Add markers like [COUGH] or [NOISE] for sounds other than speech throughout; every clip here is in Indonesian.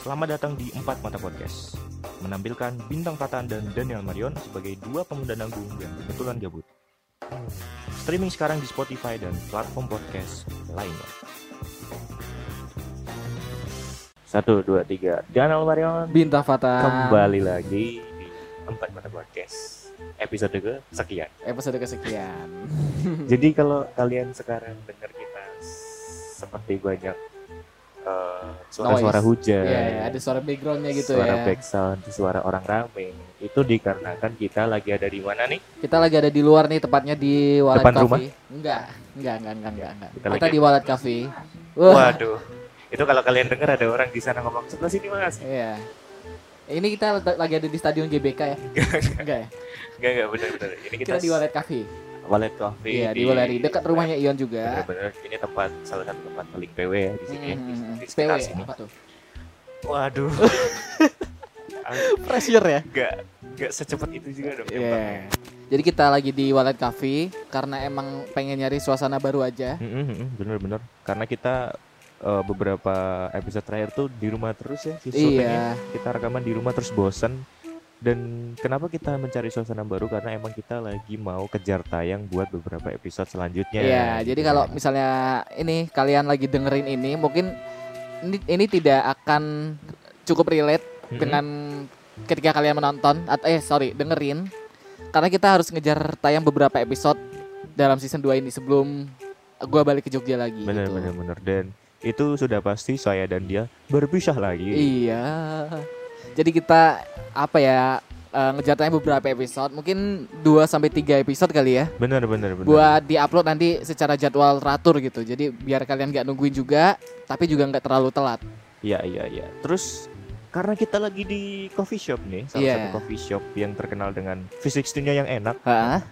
Selamat datang di Empat Mata Podcast. Menampilkan Bintang Patan dan Daniel Marion sebagai dua pemuda nanggung yang kebetulan gabut. Streaming sekarang di Spotify dan platform podcast lainnya. Satu, dua, tiga. Daniel Marion. Bintang Fata Kembali lagi di Empat Mata Podcast. Episode ke sekian. Episode kesekian. Jadi kalau kalian sekarang dengar kita seperti banyak eh, suara-suara Noise. hujan, Iya, ya, ada suara backgroundnya gitu suara ya. background, suara orang rame, itu dikarenakan kita lagi ada di mana nih? Kita lagi ada di luar nih, tepatnya di Walet Depan Cafe. rumah? Enggak, enggak, enggak, enggak, enggak. enggak. Kita Kita, lagi- di Walet Cafe. Wah, Waduh, itu kalau kalian dengar ada orang di sana ngomong sebelah sini mas, iya. Ini kita lagi ada di Stadion GBK ya? Enggak ya? enggak enggak benar-benar. Ini kita, Kita di Walet Cafe. Walet Coffee Iya, di Waleri. Dekat rumahnya Ion juga. Benar-benar ini tempat salah satu tempat paling PW ya di sini, ya, di, Hmm, di PW, sekitar sini. apa tuh? Waduh, [LAUGHS] Pressure ya? enggak enggak secepat itu juga dong. Iya. nembaknya. Jadi kita lagi di Walet Cafe karena emang pengen nyari suasana baru aja. Mm-mm, bener-bener karena kita eh, beberapa episode terakhir tuh di rumah terus ya Iya. kita rekaman di rumah terus bosen dan kenapa kita mencari suasana baru karena emang kita lagi mau kejar tayang buat beberapa episode selanjutnya Iya, gitu jadi kan. kalau misalnya ini kalian lagi dengerin ini, mungkin ini, ini tidak akan cukup relate Mm-mm. dengan ketika kalian menonton atau eh sorry dengerin, karena kita harus ngejar tayang beberapa episode dalam season 2 ini sebelum gua balik ke Jogja lagi. bener gitu. bener bener dan itu sudah pasti saya dan dia berpisah lagi Iya. Jadi kita apa ya eh, ngejar tayang beberapa episode, mungkin 2 sampai 3 episode kali ya. bener bener bener buat diupload nanti secara jadwal teratur gitu. Jadi biar kalian nggak nungguin juga, tapi juga nggak terlalu telat. Iya iya iya. Terus karena kita lagi di coffee shop nih, salah Iya. satu coffee shop yang terkenal dengan fisiknya yang enak. Hah?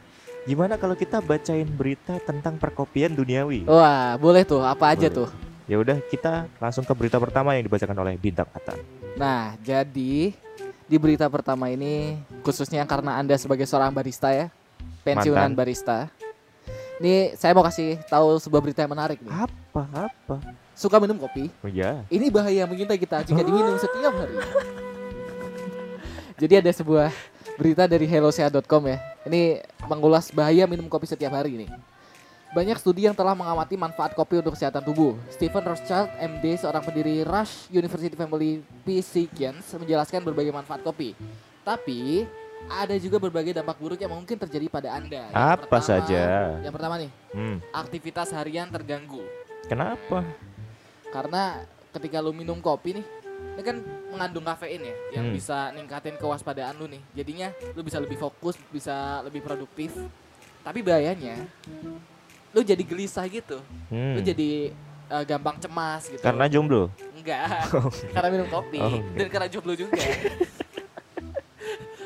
Gimana kalau kita bacain berita tentang perkopian duniawi? Wah, boleh tuh. Apa aja Boleh. tuh? Ya udah kita langsung ke berita pertama yang dibacakan oleh Bintang Atan. Nah, jadi di berita pertama ini khususnya karena anda sebagai seorang barista ya, pensiunan Mantan. barista. Ini saya mau kasih tahu sebuah berita yang menarik nih. Apa apa? Suka minum kopi? Oh ya. Ini bahaya mengintai kita jika diminum setiap hari. Jadi ada sebuah berita dari hellosea.com ya. Ini mengulas bahaya minum kopi setiap hari nih. Banyak studi yang telah mengamati manfaat kopi untuk kesehatan tubuh. Stephen Rothschild, MD, seorang pendiri Rush University Family Physicians, menjelaskan berbagai manfaat kopi. Tapi ada juga berbagai dampak buruk yang mungkin terjadi pada Anda. Yang Apa pertama- saja? Yang pertama nih, Hmm. aktivitas harian terganggu. Kenapa? Karena ketika lu minum kopi nih, ini kan mengandung kafein ya, yang Hmm. bisa ningkatin kewaspadaan lu nih. Jadinya lu bisa lebih fokus, bisa lebih produktif. Tapi bahayanya, lu jadi gelisah gitu. Lu Hmm. jadi eh, gampang cemas gitu. Karena jomblo. enggak, [LAUGHS] karena minum kopi Oh, enggak. dan karena jomblo juga. [LAUGHS]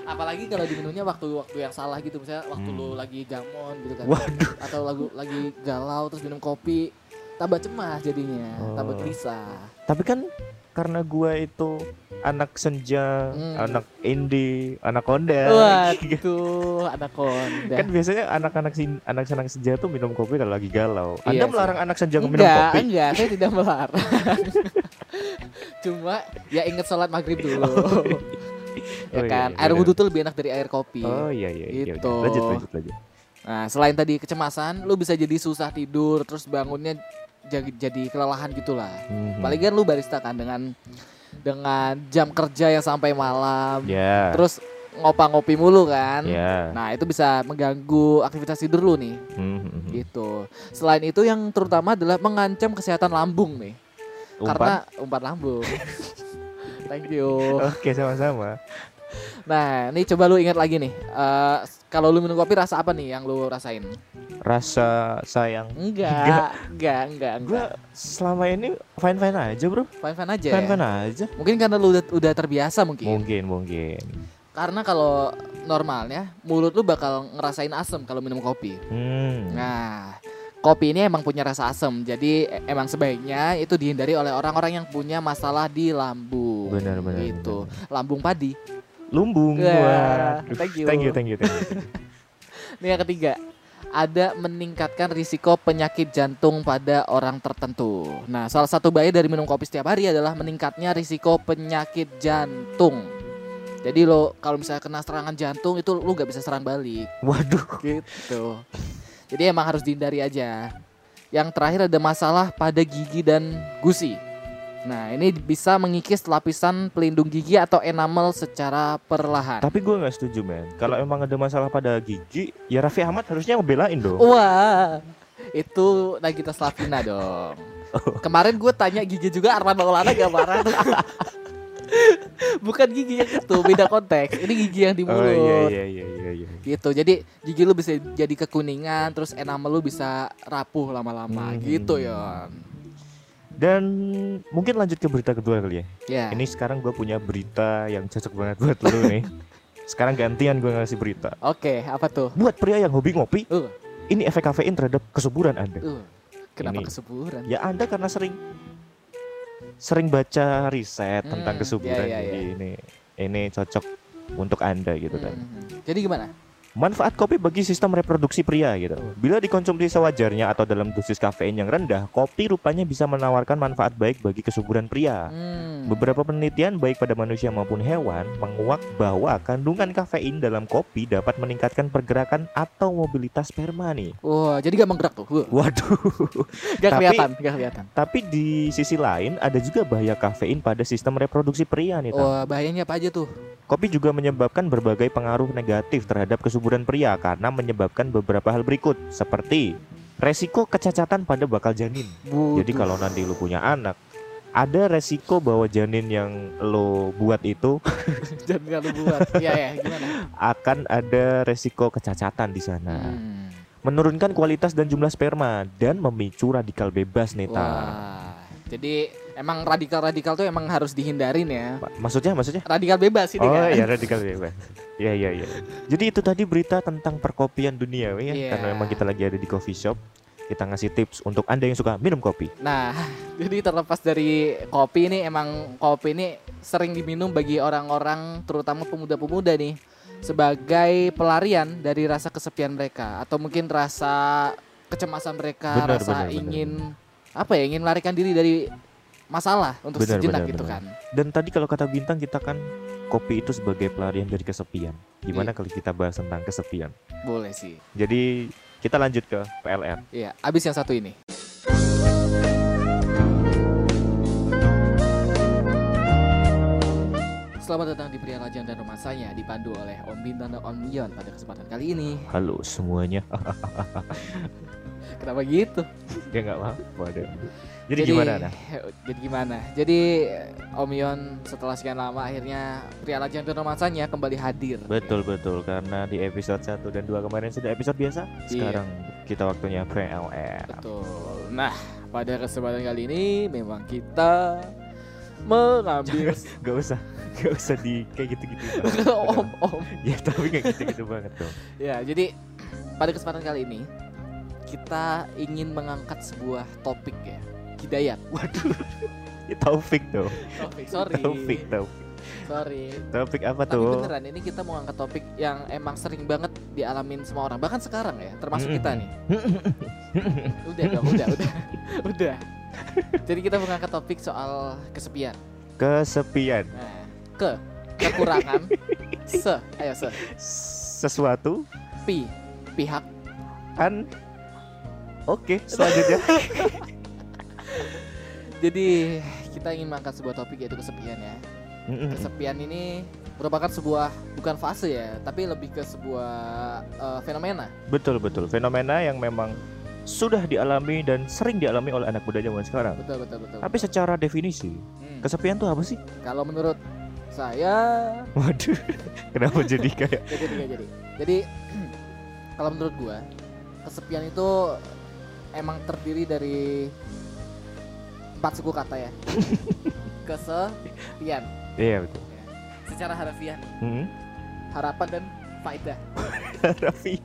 Apalagi kalau diminumnya waktu-waktu yang salah gitu, misalnya waktu Hmm. lu lagi gamon gitu kan. Waduh. Atau lagu lagi galau terus minum kopi, tambah cemas jadinya, tambah Oh. gelisah. Tapi kan karena gua itu anak senja, Hmm. anak indie, anak konda. Waduh, anaconda. Kan biasanya anak-anak sin anak senang senja tuh minum kopi kalau lagi galau. Anda Iya melarang anak senja minum enggak, kopi? enggak, saya tidak melarang. [LAUGHS] Cuma ya ingat sholat maghrib dulu. ya Oh, iya, kan, iya, air wudhu tuh lebih enak dari air kopi. Oh iya iya. iya, Gitu. udah. Lanjut lanjut lanjut. Nah, selain tadi kecemasan, lu bisa jadi susah tidur, terus bangunnya jadi, jadi kelelahan gitulah. Mhm. Apalagi kan lu barista kan dengan dengan jam kerja yang sampai malam, Ya. terus ngopa-ngopi mulu kan. Ya. Nah, itu bisa mengganggu aktivitas tidur lu nih. Mhm. gitu. Selain itu yang terutama adalah mengancam kesehatan lambung nih. Umpan? Karena umpan lambung. [LAUGHS] Thank you. Oke sama-sama. Nah, ini coba lu ingat lagi nih. Eh, kalau lu minum kopi rasa apa nih yang lu rasain? Rasa sayang. Enggak, enggak, enggak, Gua enggak. selama ini fine fine aja bro. Fine fine aja. Fine ya. fine aja. Mungkin karena lu udah, udah terbiasa mungkin. Mungkin mungkin. Karena kalau normalnya mulut lu bakal ngerasain asem kalau minum kopi. Hmm. Nah, kopi ini emang punya rasa asam. Jadi e- emang sebaiknya itu dihindari oleh orang-orang yang punya masalah di lambung. Benar, benar, Gitu. Lambung padi. Lumbung. Wah, Wah. thank you. Thank you thank you thank you. [LAUGHS] Ini yang ketiga. ada meningkatkan risiko penyakit jantung pada orang tertentu. Nah, salah satu bahaya dari minum kopi setiap hari adalah meningkatnya risiko penyakit jantung. Jadi lo kalau misalnya kena serangan jantung itu lo gak bisa serang balik Waduh. gitu. Jadi emang harus dihindari aja. Yang terakhir ada masalah pada gigi dan gusi. Nah, ini bisa mengikis lapisan pelindung gigi atau enamel secara perlahan. Tapi gue nggak setuju men. Kalau emang ada masalah pada gigi, ya Raffi Ahmad harusnya ngebelain dong. Wah, itu Nagita Slavina dong. Kemarin gue tanya gigi juga Arman Maulana gak marah tuh. [LAUGHS] Bukan gigi yang itu, beda konteks. Ini gigi yang di Oh mulut. iya iya iya iya. iya. Gitu. Jadi gigi lu bisa jadi kekuningan, terus enamel lu bisa rapuh lama-lama Hmm. gitu, Yon. Dan mungkin lanjut ke berita kedua kali ya. Ya. Ini sekarang gue punya berita yang cocok banget buat lu nih. [LAUGHS] Sekarang gantian gue ngasih berita. Oke, apa tuh? Buat pria yang hobi ngopi, Uh, ini efek kafein terhadap kesuburan Anda. uh. Kenapa Ini. kesuburan? Ya Anda karena sering sering baca riset Hmm, tentang kesuburan iya, iya, jadi iya. ini ini cocok untuk Anda gitu kan. Hmm. Jadi gimana? Manfaat kopi bagi sistem reproduksi pria gitu. Bila dikonsumsi sewajarnya atau dalam dosis kafein yang rendah, kopi rupanya bisa menawarkan manfaat baik bagi kesuburan pria. Hmm. Beberapa penelitian baik pada manusia maupun hewan menguak bahwa kandungan kafein dalam kopi dapat meningkatkan pergerakan atau mobilitas sperma nih. Wah, jadi gak menggerak tuh. Waduh. [LAUGHS] Gak Tapi- kelihatan, gak kelihatan. Tapi di sisi lain ada juga bahaya kafein pada sistem reproduksi pria nih. Wah, bahayanya apa aja tuh? Kopi juga menyebabkan berbagai pengaruh negatif terhadap kesuburan pria karena menyebabkan beberapa hal berikut seperti resiko kecacatan pada bakal janin. Jadi Buduh. kalau nanti lu punya anak, ada resiko bahwa janin yang lo buat itu [LAUGHS] jangan gak lu buat. Ya, gimana? [LAUGHS] akan ada resiko kecacatan di sana. Hmm. Menurunkan kualitas dan jumlah sperma dan memicu radikal bebas nih, Tam. Wah. Jadi emang radikal-radikal tuh emang harus dihindarin ya. Ma- Maksudnya maksudnya? Radikal bebas ini Oh kan. iya radikal bebas. Iya iya iya. Jadi itu tadi berita tentang perkopian dunia ya. Iya. Karena memang kita lagi ada di coffee shop. Kita ngasih tips untuk Anda yang suka minum kopi. Nah, [LAUGHS] jadi terlepas dari kopi ini emang kopi ini sering diminum bagi orang-orang terutama pemuda-pemuda nih sebagai pelarian dari rasa kesepian mereka atau mungkin rasa kecemasan mereka, Benar, rasa benar, benar. ingin apa ya, ingin melarikan diri dari masalah untuk Benar, sejenak benar, gitu benar. kan. Dan tadi kalau kata bintang kita kan kopi itu sebagai pelarian dari kesepian. Gimana Iya. kalau kita bahas tentang kesepian? Boleh sih. Jadi kita lanjut ke PLR. Iya, abis yang satu ini. Selamat datang di Pria Lajang dan Romansanya dipandu oleh Om Bintang dan Om Yon pada kesempatan kali ini. Halo semuanya. [LAUGHS] Kenapa gitu? Ya nggak apa-apa deh. Jadi, gimana nah? Jadi gimana? Jadi Om Yon setelah sekian lama akhirnya Pria Lajang dan Romansanya kembali hadir. Betul betul karena di episode 1 dan 2 kemarin sudah episode biasa. Iya. Sekarang kita waktunya PLR. Betul. Nah, pada kesempatan kali ini memang kita mengambil Gak usah, gak usah di kayak gitu-gitu. [LAUGHS] om om ya tapi gak gitu-gitu banget dong. [LAUGHS] Ya, jadi pada kesempatan kali ini kita ingin mengangkat sebuah topik ya. Hidayat. Waduh. Taufik dong. Topik, sorry. Taufik, Taufik. Sorry. Topik apa Tapi tuh? beneran ini kita mau angkat topik yang emang sering banget dialamin semua orang. Bahkan sekarang ya, termasuk kita nih. Udah dong, udah, udah. [LAUGHS] udah. Jadi kita mengangkat topik soal kesepian. Kesepian. Nah, ke kekurangan [LAUGHS] se, ayo se, Sesuatu pi, pihak kan Oke, selanjutnya. [LAUGHS] Jadi kita ingin mengangkat sebuah topik yaitu kesepian ya. Kesepian ini merupakan sebuah bukan fase ya, tapi lebih ke sebuah eh, fenomena. betul betul. Fenomena yang memang sudah dialami dan sering dialami oleh anak muda zaman sekarang. Betul betul betul. Tapi secara definisi, Hmm. kesepian tuh apa sih? Kalau menurut saya [LAUGHS] Waduh, kenapa jadi kayak ya [LAUGHS] jadi jadi. Jadi [CLEARS THROAT] kalau menurut gua kesepian itu emang terdiri dari empat suku kata ya. [LAUGHS] Kesepian. Iya betul. Secara harfiah Hmm? harapan dan faedah. Raffi.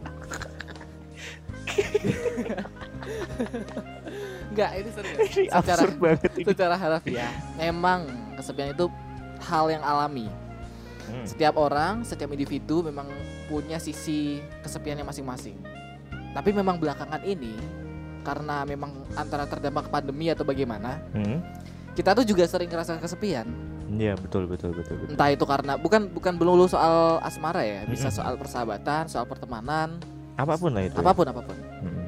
Enggak, [LAUGHS] ini serius. Ini Secara absurd banget ini. secara harfiah memang kesepian itu hal yang alami. Hmm. Setiap orang, setiap individu memang punya sisi kesepiannya masing-masing. Tapi memang belakangan ini karena memang antara terdampak pandemi atau bagaimana, Hmm. kita tuh juga sering ngerasain kesepian. Iya betul betul betul betul. Entah itu karena bukan bukan melulu soal asmara ya, bisa Mm-mm. soal persahabatan, soal pertemanan, Apa pun lah itu. apa pun apa pun. Mm-mm.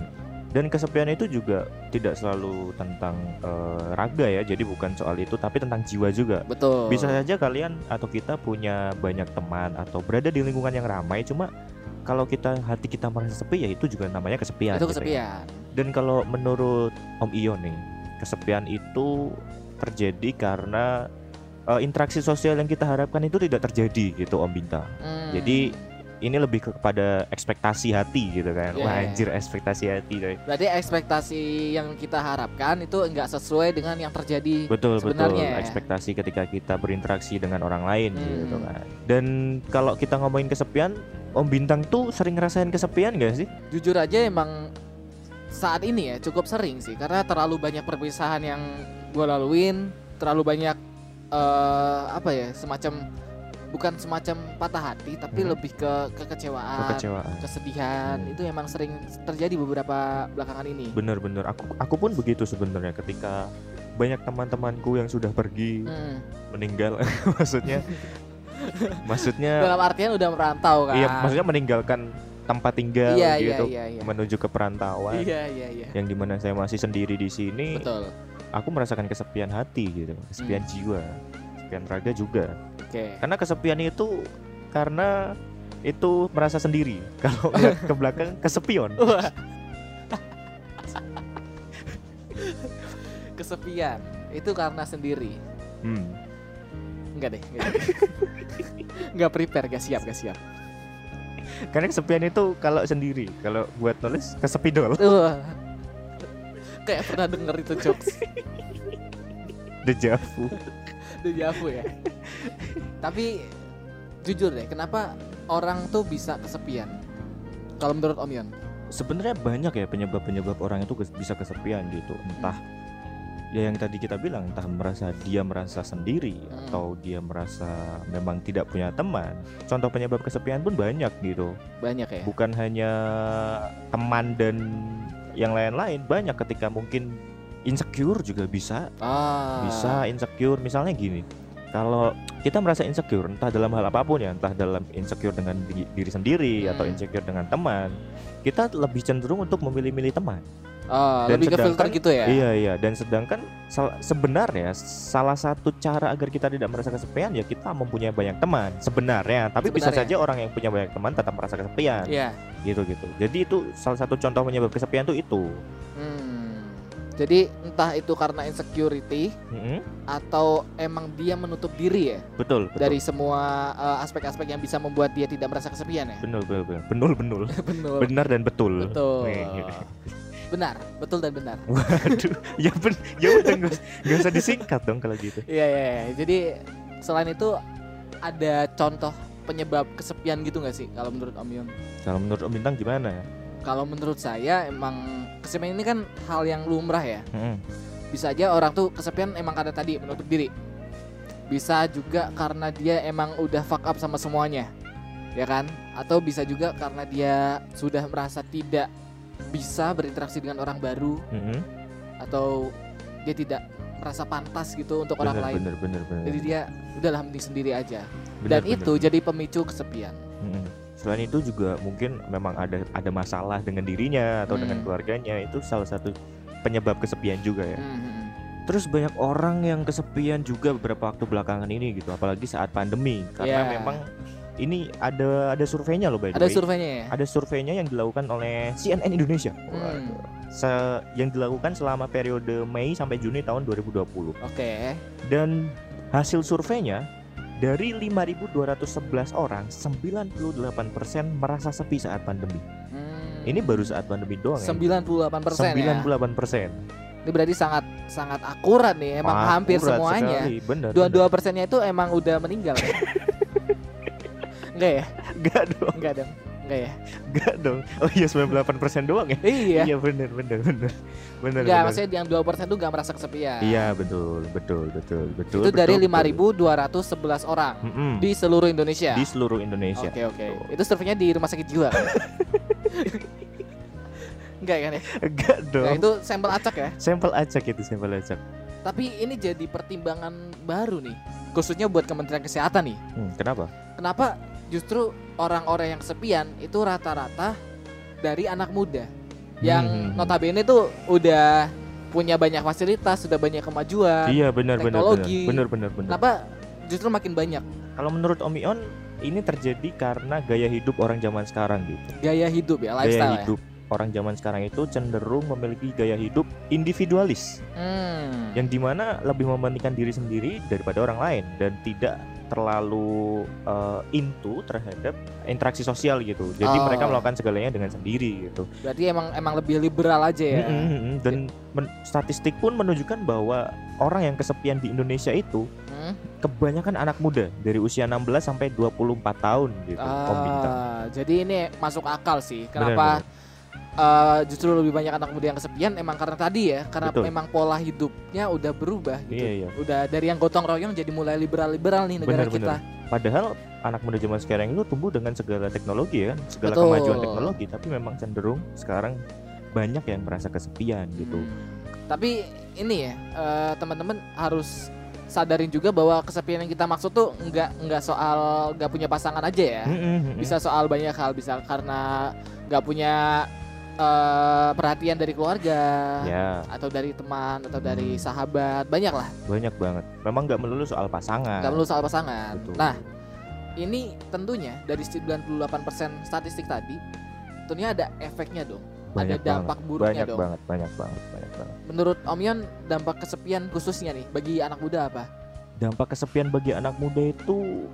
Dan kesepian itu juga tidak selalu tentang eh, raga ya, jadi bukan soal itu, tapi tentang jiwa juga. Betul. Bisa saja kalian atau kita punya banyak teman atau berada di lingkungan yang ramai, cuma kalau kita hati kita merasa sepi ya itu juga namanya kesepian. itu gitu ya. Dan kalau menurut Om Ion nih, kesepian itu terjadi karena eh, interaksi sosial yang kita harapkan itu tidak terjadi gitu Om Bintang. Hmm. Jadi ini lebih ke- kepada ekspektasi hati gitu kan. Iya, Wah iya. anjir ekspektasi hati. coy. berarti ekspektasi yang kita harapkan itu enggak sesuai dengan yang terjadi. Betul betul. Sebenarnya ya. Ekspektasi ketika kita berinteraksi dengan orang lain Hmm. gitu kan. Dan kalau kita ngomongin kesepian, Om Bintang tuh sering ngerasain kesepian gak sih? Jujur aja emang saat ini ya cukup sering sih karena terlalu banyak perpisahan yang gue laluin, terlalu banyak eh apa ya semacam bukan semacam patah hati tapi Hmm. lebih ke kekecewaan, Kekecewaan. kesedihan Hmm. itu emang sering terjadi beberapa belakangan ini. Bener-bener. Aku aku pun begitu sebenarnya ketika banyak teman-temanku yang sudah pergi Hmm. meninggal [LAUGHS] maksudnya [LAUGHS] maksudnya Dalam artian udah merantau kan? iya maksudnya meninggalkan tempat tinggal iya, iya, gitu iya, iya. menuju ke perantauan Iya, iya, iya. yang di mana saya masih sendiri di sini Betul. aku merasakan kesepian hati gitu kesepian Hmm. jiwa kesepian raga juga Oke. karena kesepian itu karena itu merasa sendiri [LAUGHS] kalau [LAUGHS] lihat ke belakang kesepian Wah. Kesepian itu karena sendiri. hmm. Enggak deh, enggak. deh. [LAUGHS] Enggak prepare, gak siap, gak siap. Karena kesepian itu kalau sendiri kalau buat nulis kesepidol [LAUGHS] Wah. Kayak pernah denger itu jokes [LAUGHS] dejavu Dejavu ya. Tapi jujur deh, kenapa orang tuh bisa kesepian? Kalau menurut Om Yon? sebenarnya banyak ya penyebab-penyebab orang itu bisa kesepian gitu entah ya yang tadi kita bilang entah merasa dia merasa sendiri Hmm. atau dia merasa memang tidak punya teman contoh penyebab kesepian pun banyak gitu Banyak ya. bukan hanya teman dan yang lain-lain banyak ketika mungkin insecure juga bisa Ah. bisa insecure misalnya gini kalau kita merasa insecure entah dalam hal apa pun ya entah dalam insecure dengan di- diri sendiri atau Hmm. insecure dengan teman kita lebih cenderung untuk memilih-milih teman Ah, Dan lebih ke filter gitu ya. iya iya dan sedangkan sal- sebenarnya salah satu cara agar kita tidak merasa kesepian ya kita mempunyai banyak teman sebenarnya tapi bisa Sebenarnya. saja orang yang punya banyak teman tetap merasa kesepian Iya. gitu gitu jadi itu salah satu contoh penyebab kesepian tuh itu Hmm. Jadi entah itu karena insecurity Mm-mm. atau emang dia menutup diri ya betul betul dari semua uh, aspek-aspek yang bisa membuat dia tidak merasa kesepian ya. betul betul benul benul Benar. [LAUGHS] benar dan betul Betul. [LAUGHS] Benar, betul dan benar. Waduh, ya ben, ya udah nggak us- nggak usah disingkat dong kalau gitu. Iya, iya, iya. Jadi selain itu ada contoh penyebab kesepian gitu nggak sih kalau menurut Om Yon? Kalau menurut Om Bintang gimana ya? Kalau menurut saya emang kesepian ini kan hal yang lumrah ya. Mm-mm. Bisa aja orang tuh kesepian emang karena tadi menutup diri. Bisa juga karena dia emang udah fuck up sama semuanya. Ya kan? Atau bisa juga karena dia sudah merasa tidak bisa berinteraksi dengan orang baru Mm-mm. atau dia tidak merasa pantas gitu untuk orang Bener, lain. bener, bener, bener. Jadi dia udahlah mending sendiri aja. Bener, Dan bener, itu bener. jadi pemicu kesepian. Mm-mm. Selain itu juga mungkin memang ada ada masalah dengan dirinya atau dengan Hmm. keluarganya itu salah satu penyebab kesepian juga ya. Hmm. Terus banyak orang yang kesepian juga beberapa waktu belakangan ini gitu, apalagi saat pandemi karena Iya. memang ini ada ada surveinya loh by the Ada way. surveinya ya? ada surveinya yang dilakukan oleh CNN Indonesia. Hmm. Se- yang dilakukan selama periode Mei sampai Juni tahun 2020. Oke. Dan hasil surveinya dari 5.211 orang, 98% merasa sepi saat pandemi. Hmm. Ini baru saat pandemi doang ya. 98 persen ya. 98%. Ini berarti sangat sangat akurat nih. Emang Akurat hampir semuanya. sekali, Bener. Dua bener. dua persennya itu emang udah meninggal. [LAUGHS] Enggak ya? Enggak dong, Enggak dong. Enggak ya? enggak dong. Oh iya 98% doang ya. Iya. Iya bener bener bener. Bener. Enggak, maksudnya yang 2 persen tuh enggak merasa kesepian. Iya betul betul betul betul. Itu dari betul, betul. 5.211 orang Mm-mm. di seluruh Indonesia. di seluruh Indonesia. Oke oke. Itu surveinya di rumah sakit jiwa. [LAUGHS] kan? Enggak kan ya? Enggak dong. Nah, itu sampel acak ya. Sampel acak itu, sampel acak. Tapi ini jadi pertimbangan baru nih, khususnya buat Kementerian Kesehatan nih. Hmm, kenapa? Kenapa justru orang-orang yang kesepian itu rata-rata dari anak muda yang Hmm, hmm, hmm. notabene tuh udah punya banyak fasilitas, sudah banyak kemajuan. Iya, benar teknologi. Benar benar benar. Kenapa justru makin banyak Kalau menurut Om Ion ini terjadi karena gaya hidup orang zaman sekarang gitu. gaya hidup ya, Gaya lifestyle ya? hidup orang zaman sekarang itu cenderung memiliki gaya hidup individualis Hmm. yang di mana lebih mementingkan diri sendiri daripada orang lain dan tidak terlalu eh, into terhadap interaksi sosial gitu. Jadi Oh. mereka melakukan segalanya dengan sendiri gitu. Berarti emang emang lebih liberal aja ya. Mm, mm, mm. Dan men- statistik pun menunjukkan bahwa orang yang kesepian di Indonesia itu Hmm? kebanyakan anak muda dari usia 16 sampai 24 tahun gitu. Ah, jadi ini masuk akal sih. Benar, Kenapa eh, justru lebih banyak anak muda yang kesepian? Emang karena tadi ya, karena Betul. memang pola hidupnya udah berubah gitu. Iya, iya. Udah dari yang gotong royong jadi mulai liberal-liberal nih negara Benar, kita. Padahal anak muda zaman sekarang itu tumbuh dengan segala teknologi ya, kan, segala Betul. kemajuan teknologi, tapi memang cenderung sekarang banyak yang merasa kesepian gitu. Hmm. Tapi ini ya, eh, teman-teman harus sadarin juga bahwa kesepian yang kita maksud tuh nggak nggak soal nggak punya pasangan aja ya. Bisa soal banyak hal, bisa karena nggak punya eh, perhatian dari keluarga. ya atau dari teman atau dari Hmm. sahabat banyak lah banyak banget. Memang nggak melulu soal pasangan. nggak perlu soal pasangan Betul. nah ini tentunya dari 98% statistik tadi tentunya ada efeknya dong banyak ada dampak banget. buruknya banyak dong. banget, banyak banget, banyak banget. menurut Om Yon dampak kesepian khususnya nih bagi anak muda apa Dampak kesepian bagi anak muda itu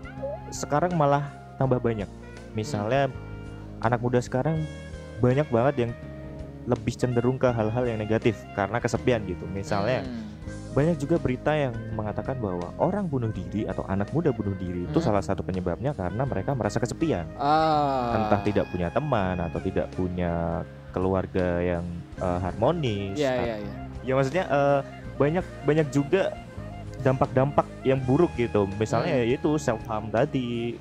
sekarang malah tambah banyak. Misalnya anak muda sekarang banyak banget yang lebih cenderung ke hal-hal yang negatif karena kesepian gitu. Misalnya Hmm. banyak juga berita yang mengatakan bahwa orang bunuh diri atau anak muda bunuh diri itu Hmm. salah satu penyebabnya karena mereka merasa kesepian. Ah. Entah tidak punya teman atau tidak punya keluarga yang eh, harmonis. Iya iya iya. Ya maksudnya eh, banyak banyak juga dampak-dampak yang buruk gitu. Misalnya Hmm. itu self harm tadi.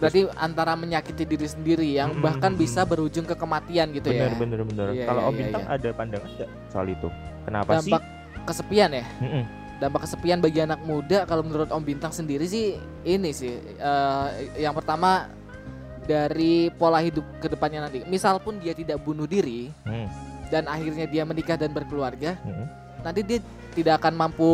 Berarti antara menyakiti diri sendiri yang Mm-mm. bahkan bisa berujung ke kematian gitu Bener ya. bener bener. Iya, Kalau iya, Om iya, Bintang ada pandangan nggak soal itu? Kenapa sih? Dampak kesepian ya. Mm-mm. dampak kesepian bagi anak muda kalau menurut Om Bintang sendiri sih ini sih eh, yang pertama dari pola hidup ke depannya nanti misal pun dia tidak bunuh diri Hmm. dan akhirnya dia menikah dan berkeluarga Mm-mm. nanti dia tidak akan mampu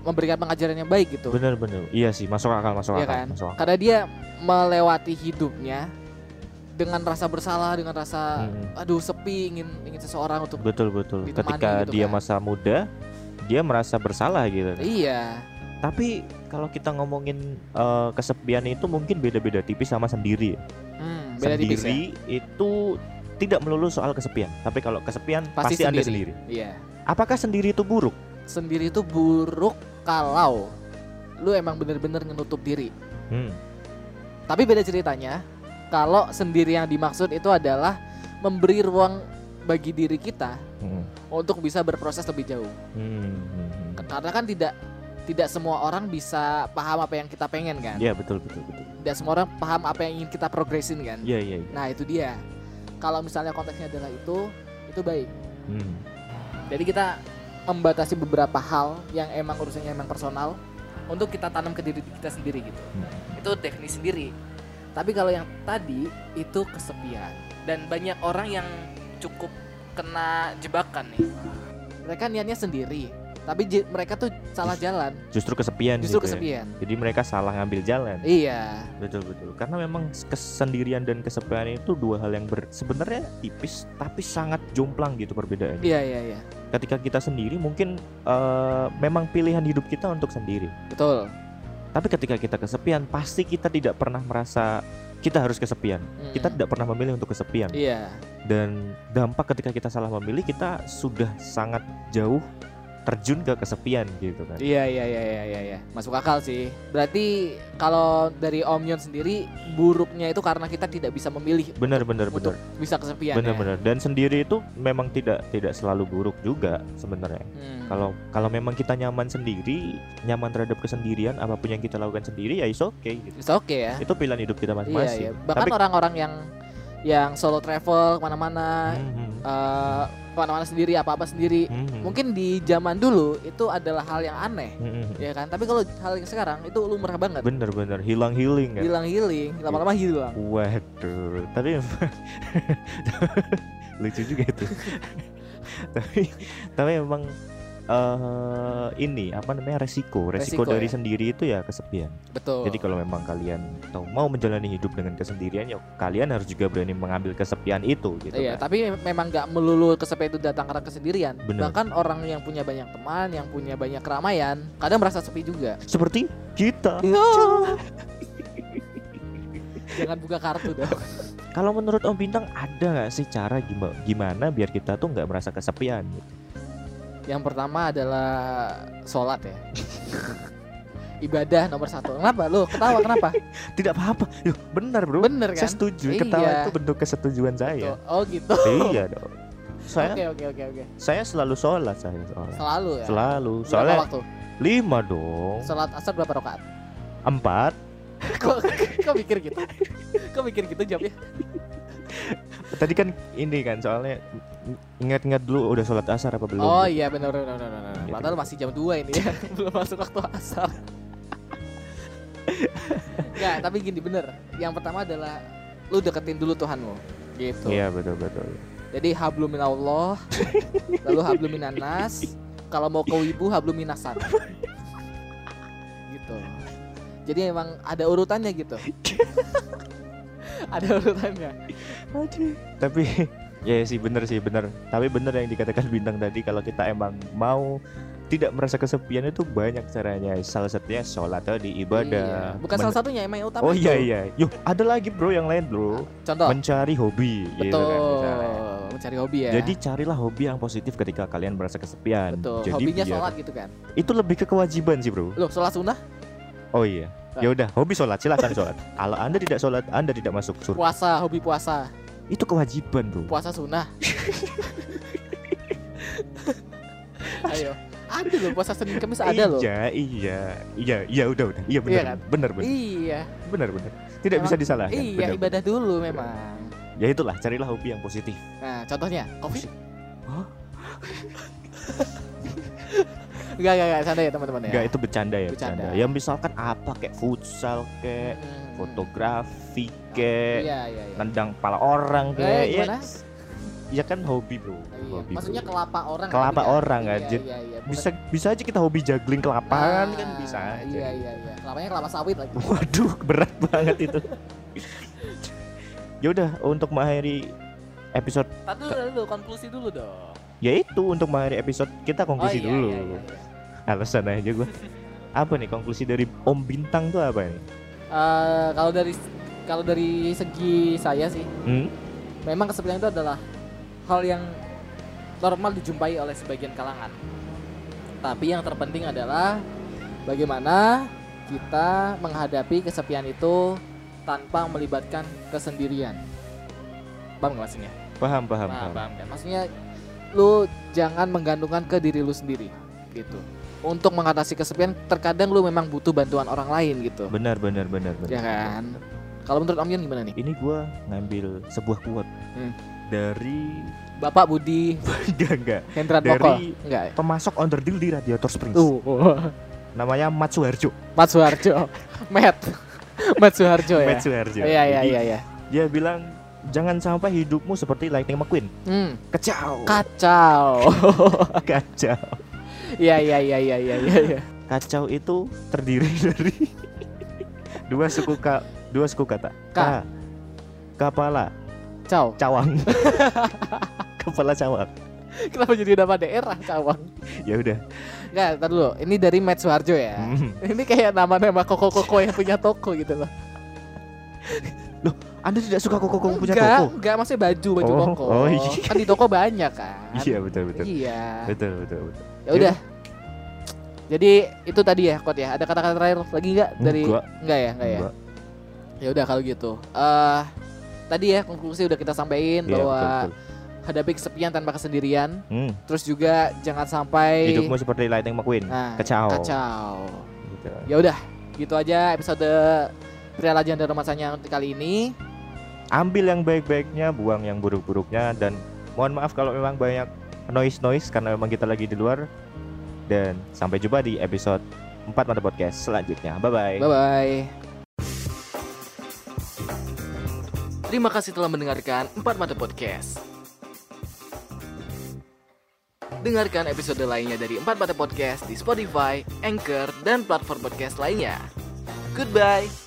memberikan pengajaran yang baik gitu Bener bener. Iya sih masuk akal masuk Iya akal. kan? Masuk akal. karena dia melewati hidupnya dengan rasa bersalah dengan rasa Mm-mm. aduh sepi ingin ingin seseorang untuk Betul betul. Ketika gitu dia kan. masa muda, dia merasa bersalah gitu. iya Tapi kalau kita ngomongin eh, kesepian itu mungkin beda-beda tipis sama sendiri. ya. hmm, beda tipis ya sendiri itu tidak melulu soal kesepian. Tapi kalau kesepian Pasti pasti, anda sendiri. sendiri. iya Apakah sendiri itu buruk? Sendiri itu buruk kalau lu emang bener-bener ngenutup diri. Hmm. Tapi beda ceritanya kalau sendiri yang dimaksud itu adalah memberi ruang bagi diri kita Hmm. untuk bisa berproses lebih jauh. Hmm. hmm. Karena kan tidak tidak semua orang bisa paham apa yang kita pengen kan. Ya betul betul betul. Tidak semua orang paham apa yang ingin kita progresin kan. Iya iya. iya. Nah, itu dia. Kalau misalnya konteksnya adalah itu, itu baik. Hmm. Jadi kita membatasi beberapa hal yang emang urusannya emang personal untuk kita tanam ke diri kita sendiri gitu. Hmm. Itu teknik sendiri. Tapi kalau yang tadi itu kesepian dan banyak orang yang cukup kena jebakan nih. Mereka niatnya sendiri, tapi mereka tuh salah jalan, Justru kesepian. justru gitu ya. kesepian. Jadi mereka salah ngambil jalan. Iya, Betul betul. Karena memang kesendirian dan kesepian itu dua hal yang ber- sebenarnya tipis tapi sangat jomplang gitu perbedaannya. iya, iya, iya. Ketika kita sendiri mungkin eh, memang pilihan hidup kita untuk sendiri. Betul. Tapi ketika kita kesepian pasti kita tidak pernah merasa kita harus kesepian. Mm. Kita tidak pernah memilih untuk kesepian. Iya, Dan dampak ketika kita salah memilih kita sudah sangat jauh terjun ke kesepian gitu kan. iya, iya, iya, iya, iya, iya. Masuk akal sih. Berarti kalau dari Om Yon sendiri buruknya itu karena kita tidak bisa memilih Benar benar benar. bisa kesepian. Benar ya? benar. Dan sendiri itu memang tidak tidak selalu buruk juga sebenarnya. Hmm. Kalau kalau memang kita nyaman sendiri, nyaman terhadap kesendirian, apa pun yang kita lakukan sendiri ya is okay gitu. It's okay ya. Itu pilihan hidup kita Iya, masing-masing. iya. Bahkan Tapi orang-orang yang yang solo travel ke mana-mana Hmm, hmm. eh, ke mana-mana sendiri apa apa sendiri. Mhm. mungkin di zaman dulu itu adalah hal yang aneh Mhm. ya kan? Tapi kalau hal yang sekarang itu lumrah banget. Bener-bener hilang healing kan hilang healing lama-lama hilang. Waduh, tapi [LAUGHS] lucu juga itu. [LAUGHS] tapi tapi memang eh ini apa namanya resiko, resiko, Resiko, dari ya. sendiri itu ya kesepian. betul Jadi kalau memang kalian tahu mau menjalani hidup dengan kesendirian ya kalian harus juga berani mengambil kesepian itu gitu Iya, kan. tapi memang nggak melulu kesepian itu datang karena kesendirian. Bener. Bahkan orang yang punya banyak teman, yang punya banyak keramaian, kadang merasa sepi juga. Seperti kita. [LAUGHS] Jangan buka kartu dong. Kalau menurut Om Bintang ada nggak sih cara gimana, gimana biar kita tuh nggak merasa kesepian gitu? Yang pertama adalah sholat ya. Ibadah nomor satu. Kenapa lu ketawa kenapa? [LAUGHS] Tidak apa-apa. Yuh, benar, Bro. Bener Saya kan? setuju. Iya. Ketawa itu bentuk kesetujuan saya. Oh gitu. iya [LAUGHS] dong. Saya Oke oke oke oke. saya selalu sholat saya sholat. Selalu ya. Selalu. Berapa Soalnya waktu? lima dong. Sholat asar berapa rakaat? Empat. [LAUGHS] kok kok mikir gitu? Kok mikir gitu jawabnya? Tadi kan ini kan soalnya ingat-ingat dulu udah sholat asar apa belum? Oh iya benar benar benar benar. Gitu. Padahal masih jam 2 ini ya. [LAUGHS] Belum masuk waktu asar. Enggak, [LAUGHS] tapi gini bener. Yang pertama adalah lu deketin dulu Tuhanmu. Gitu. Iya betul betul. Jadi hablum minallah, lalu hablum minanas, kalau mau ke wibu hablum minasan. [LAUGHS] gitu. Jadi emang ada urutannya gitu. Ada urutannya. Tapi [LAUGHS] ya sih bener sih bener. Tapi bener yang dikatakan bintang tadi kalau kita emang mau tidak merasa kesepian itu banyak caranya. Salah satunya sholat tadi ibadah. Iya. Bukan Men- salah satunya emang yang utama Oh itu. iya iya. Yuk ada lagi bro yang lain bro. Contoh. Mencari hobi. gitu Betul. kan, misalnya. Mencari hobi ya. Jadi carilah hobi yang positif ketika kalian merasa kesepian. betul. Jadi Hobinya biar- sholat gitu kan. Itu lebih ke kewajiban sih bro. Loh, sholat sunnah, Oh iya. Ya udah, hobi sholat silahkan sholat. Kalau anda tidak sholat, anda tidak masuk surga. puasa, hobi puasa. Itu kewajiban bro. Puasa sunnah. [LAUGHS] Ayo. Ada loh puasa Senin Kamis ada loh. Iya, iya, iya, iya udah udah. Iya benar, Iya kan? benar, benar, Iya. benar, benar. Tidak bisa disalahkan. Iya, ibadah dulu memang. Ya itulah, carilah hobi yang positif. Nah, contohnya kopi. Hah? [LAUGHS] Enggak, enggak, enggak, santai ya teman-teman ya. Enggak, itu bercanda ya, Bercanda. bercanda. Ya misalkan apa kayak futsal kayak Hmm. fotografi kayak Iya, iya, iya. nendang kepala orang Eh, kayak ya, gimana? ya kan hobi bro. Iya, Hobi, Maksudnya bro. kelapa orang. Kelapa kan? orang, iya, anjir. Iya, iya. bukan- bisa bisa aja kita hobi juggling kelapa kan kan Ah, bisa aja. Iya, iya, iya. Kelapanya kelapa sawit lagi. Waduh, berat banget itu. [LAUGHS] ya udah untuk mengakhiri episode Tadi dulu, dulu, konklusi dulu dong. Ya itu untuk mengakhiri episode kita konklusi oh, iya, dulu. Iya, iya, iya. Alasan aja gua. apa nih konklusi dari Om Bintang tuh apa nih? Eh, kalau dari kalau dari segi saya sih, Hmm? memang kesepian itu adalah hal yang normal dijumpai oleh sebagian kalangan. Tapi yang terpenting adalah bagaimana kita menghadapi kesepian itu tanpa melibatkan kesendirian. Paham nggak maksudnya? Paham, paham, Nah, paham. paham kan? Maksudnya lu jangan menggantungkan ke diri lu sendiri gitu. Untuk mengatasi kesepian terkadang lu memang butuh bantuan orang lain gitu. Benar, benar, benar, benar. Ya kan? Kalau menurut Om Yun gimana nih? Ini gua ngambil sebuah quote Hmm. dari Bapak Budi [LAUGHS] enggak enggak Hendra Dari- enggak ya? pemasok onderdil di Radiator Springs. Tuh, Namanya Mat Suharjo. Mat Suharjo. [LAUGHS] Matt. Mat Suharjo ya. Mat Suharjo. Iya iya iya iya. Dia bilang jangan sampai hidupmu seperti Lightning McQueen. Hmm, Kacau. kacau. [LAUGHS] Kacau. Iya iya iya iya iya iya. iya. Kacau itu terdiri [LAUGHS] dari dua suku ka, dua suku kata. Ka. Kepala Cau. cawang. [LAUGHS] Kepala cawang. Kenapa jadi nama daerah Cawang? Ya udah. Enggak, ntar dulu. Ini dari Matt Suharjo ya. Hmm. Ini kayak nama-nama koko-koko yang punya toko gitu loh. Anda tidak suka koko-koko punya enggak, toko? enggak maksudnya baju baju Oh, koko. oh iya. Kan di toko banyak kan. Iya betul betul. Iya. Betul betul betul. Ya udah. Jadi itu tadi ya Kot ya. Ada kata-kata terakhir lagi enggak dari Enggak. enggak ya, enggak ya. Enggak. Ya udah kalau gitu. Eh tadi ya konklusi udah kita sampaikan Iya, bahwa betul, betul. hadapi kesepian tanpa kesendirian. Hmm. Terus juga jangan sampai Hidupmu seperti Lightning McQueen. nah, Kacau. Kacau. Gitu. Ya udah, gitu aja episode Pria Lajang dan Romansanya kali ini. Ambil yang baik-baiknya, buang yang buruk-buruknya dan mohon maaf kalau memang banyak noise-noise karena memang kita lagi di luar. Dan sampai jumpa di episode 4 Mata Podcast selanjutnya. Bye-bye. Bye-bye. Terima kasih telah mendengarkan Empat Mata Podcast. Dengarkan episode lainnya dari Empat Mata Podcast di Spotify, Anchor, dan platform podcast lainnya. Goodbye.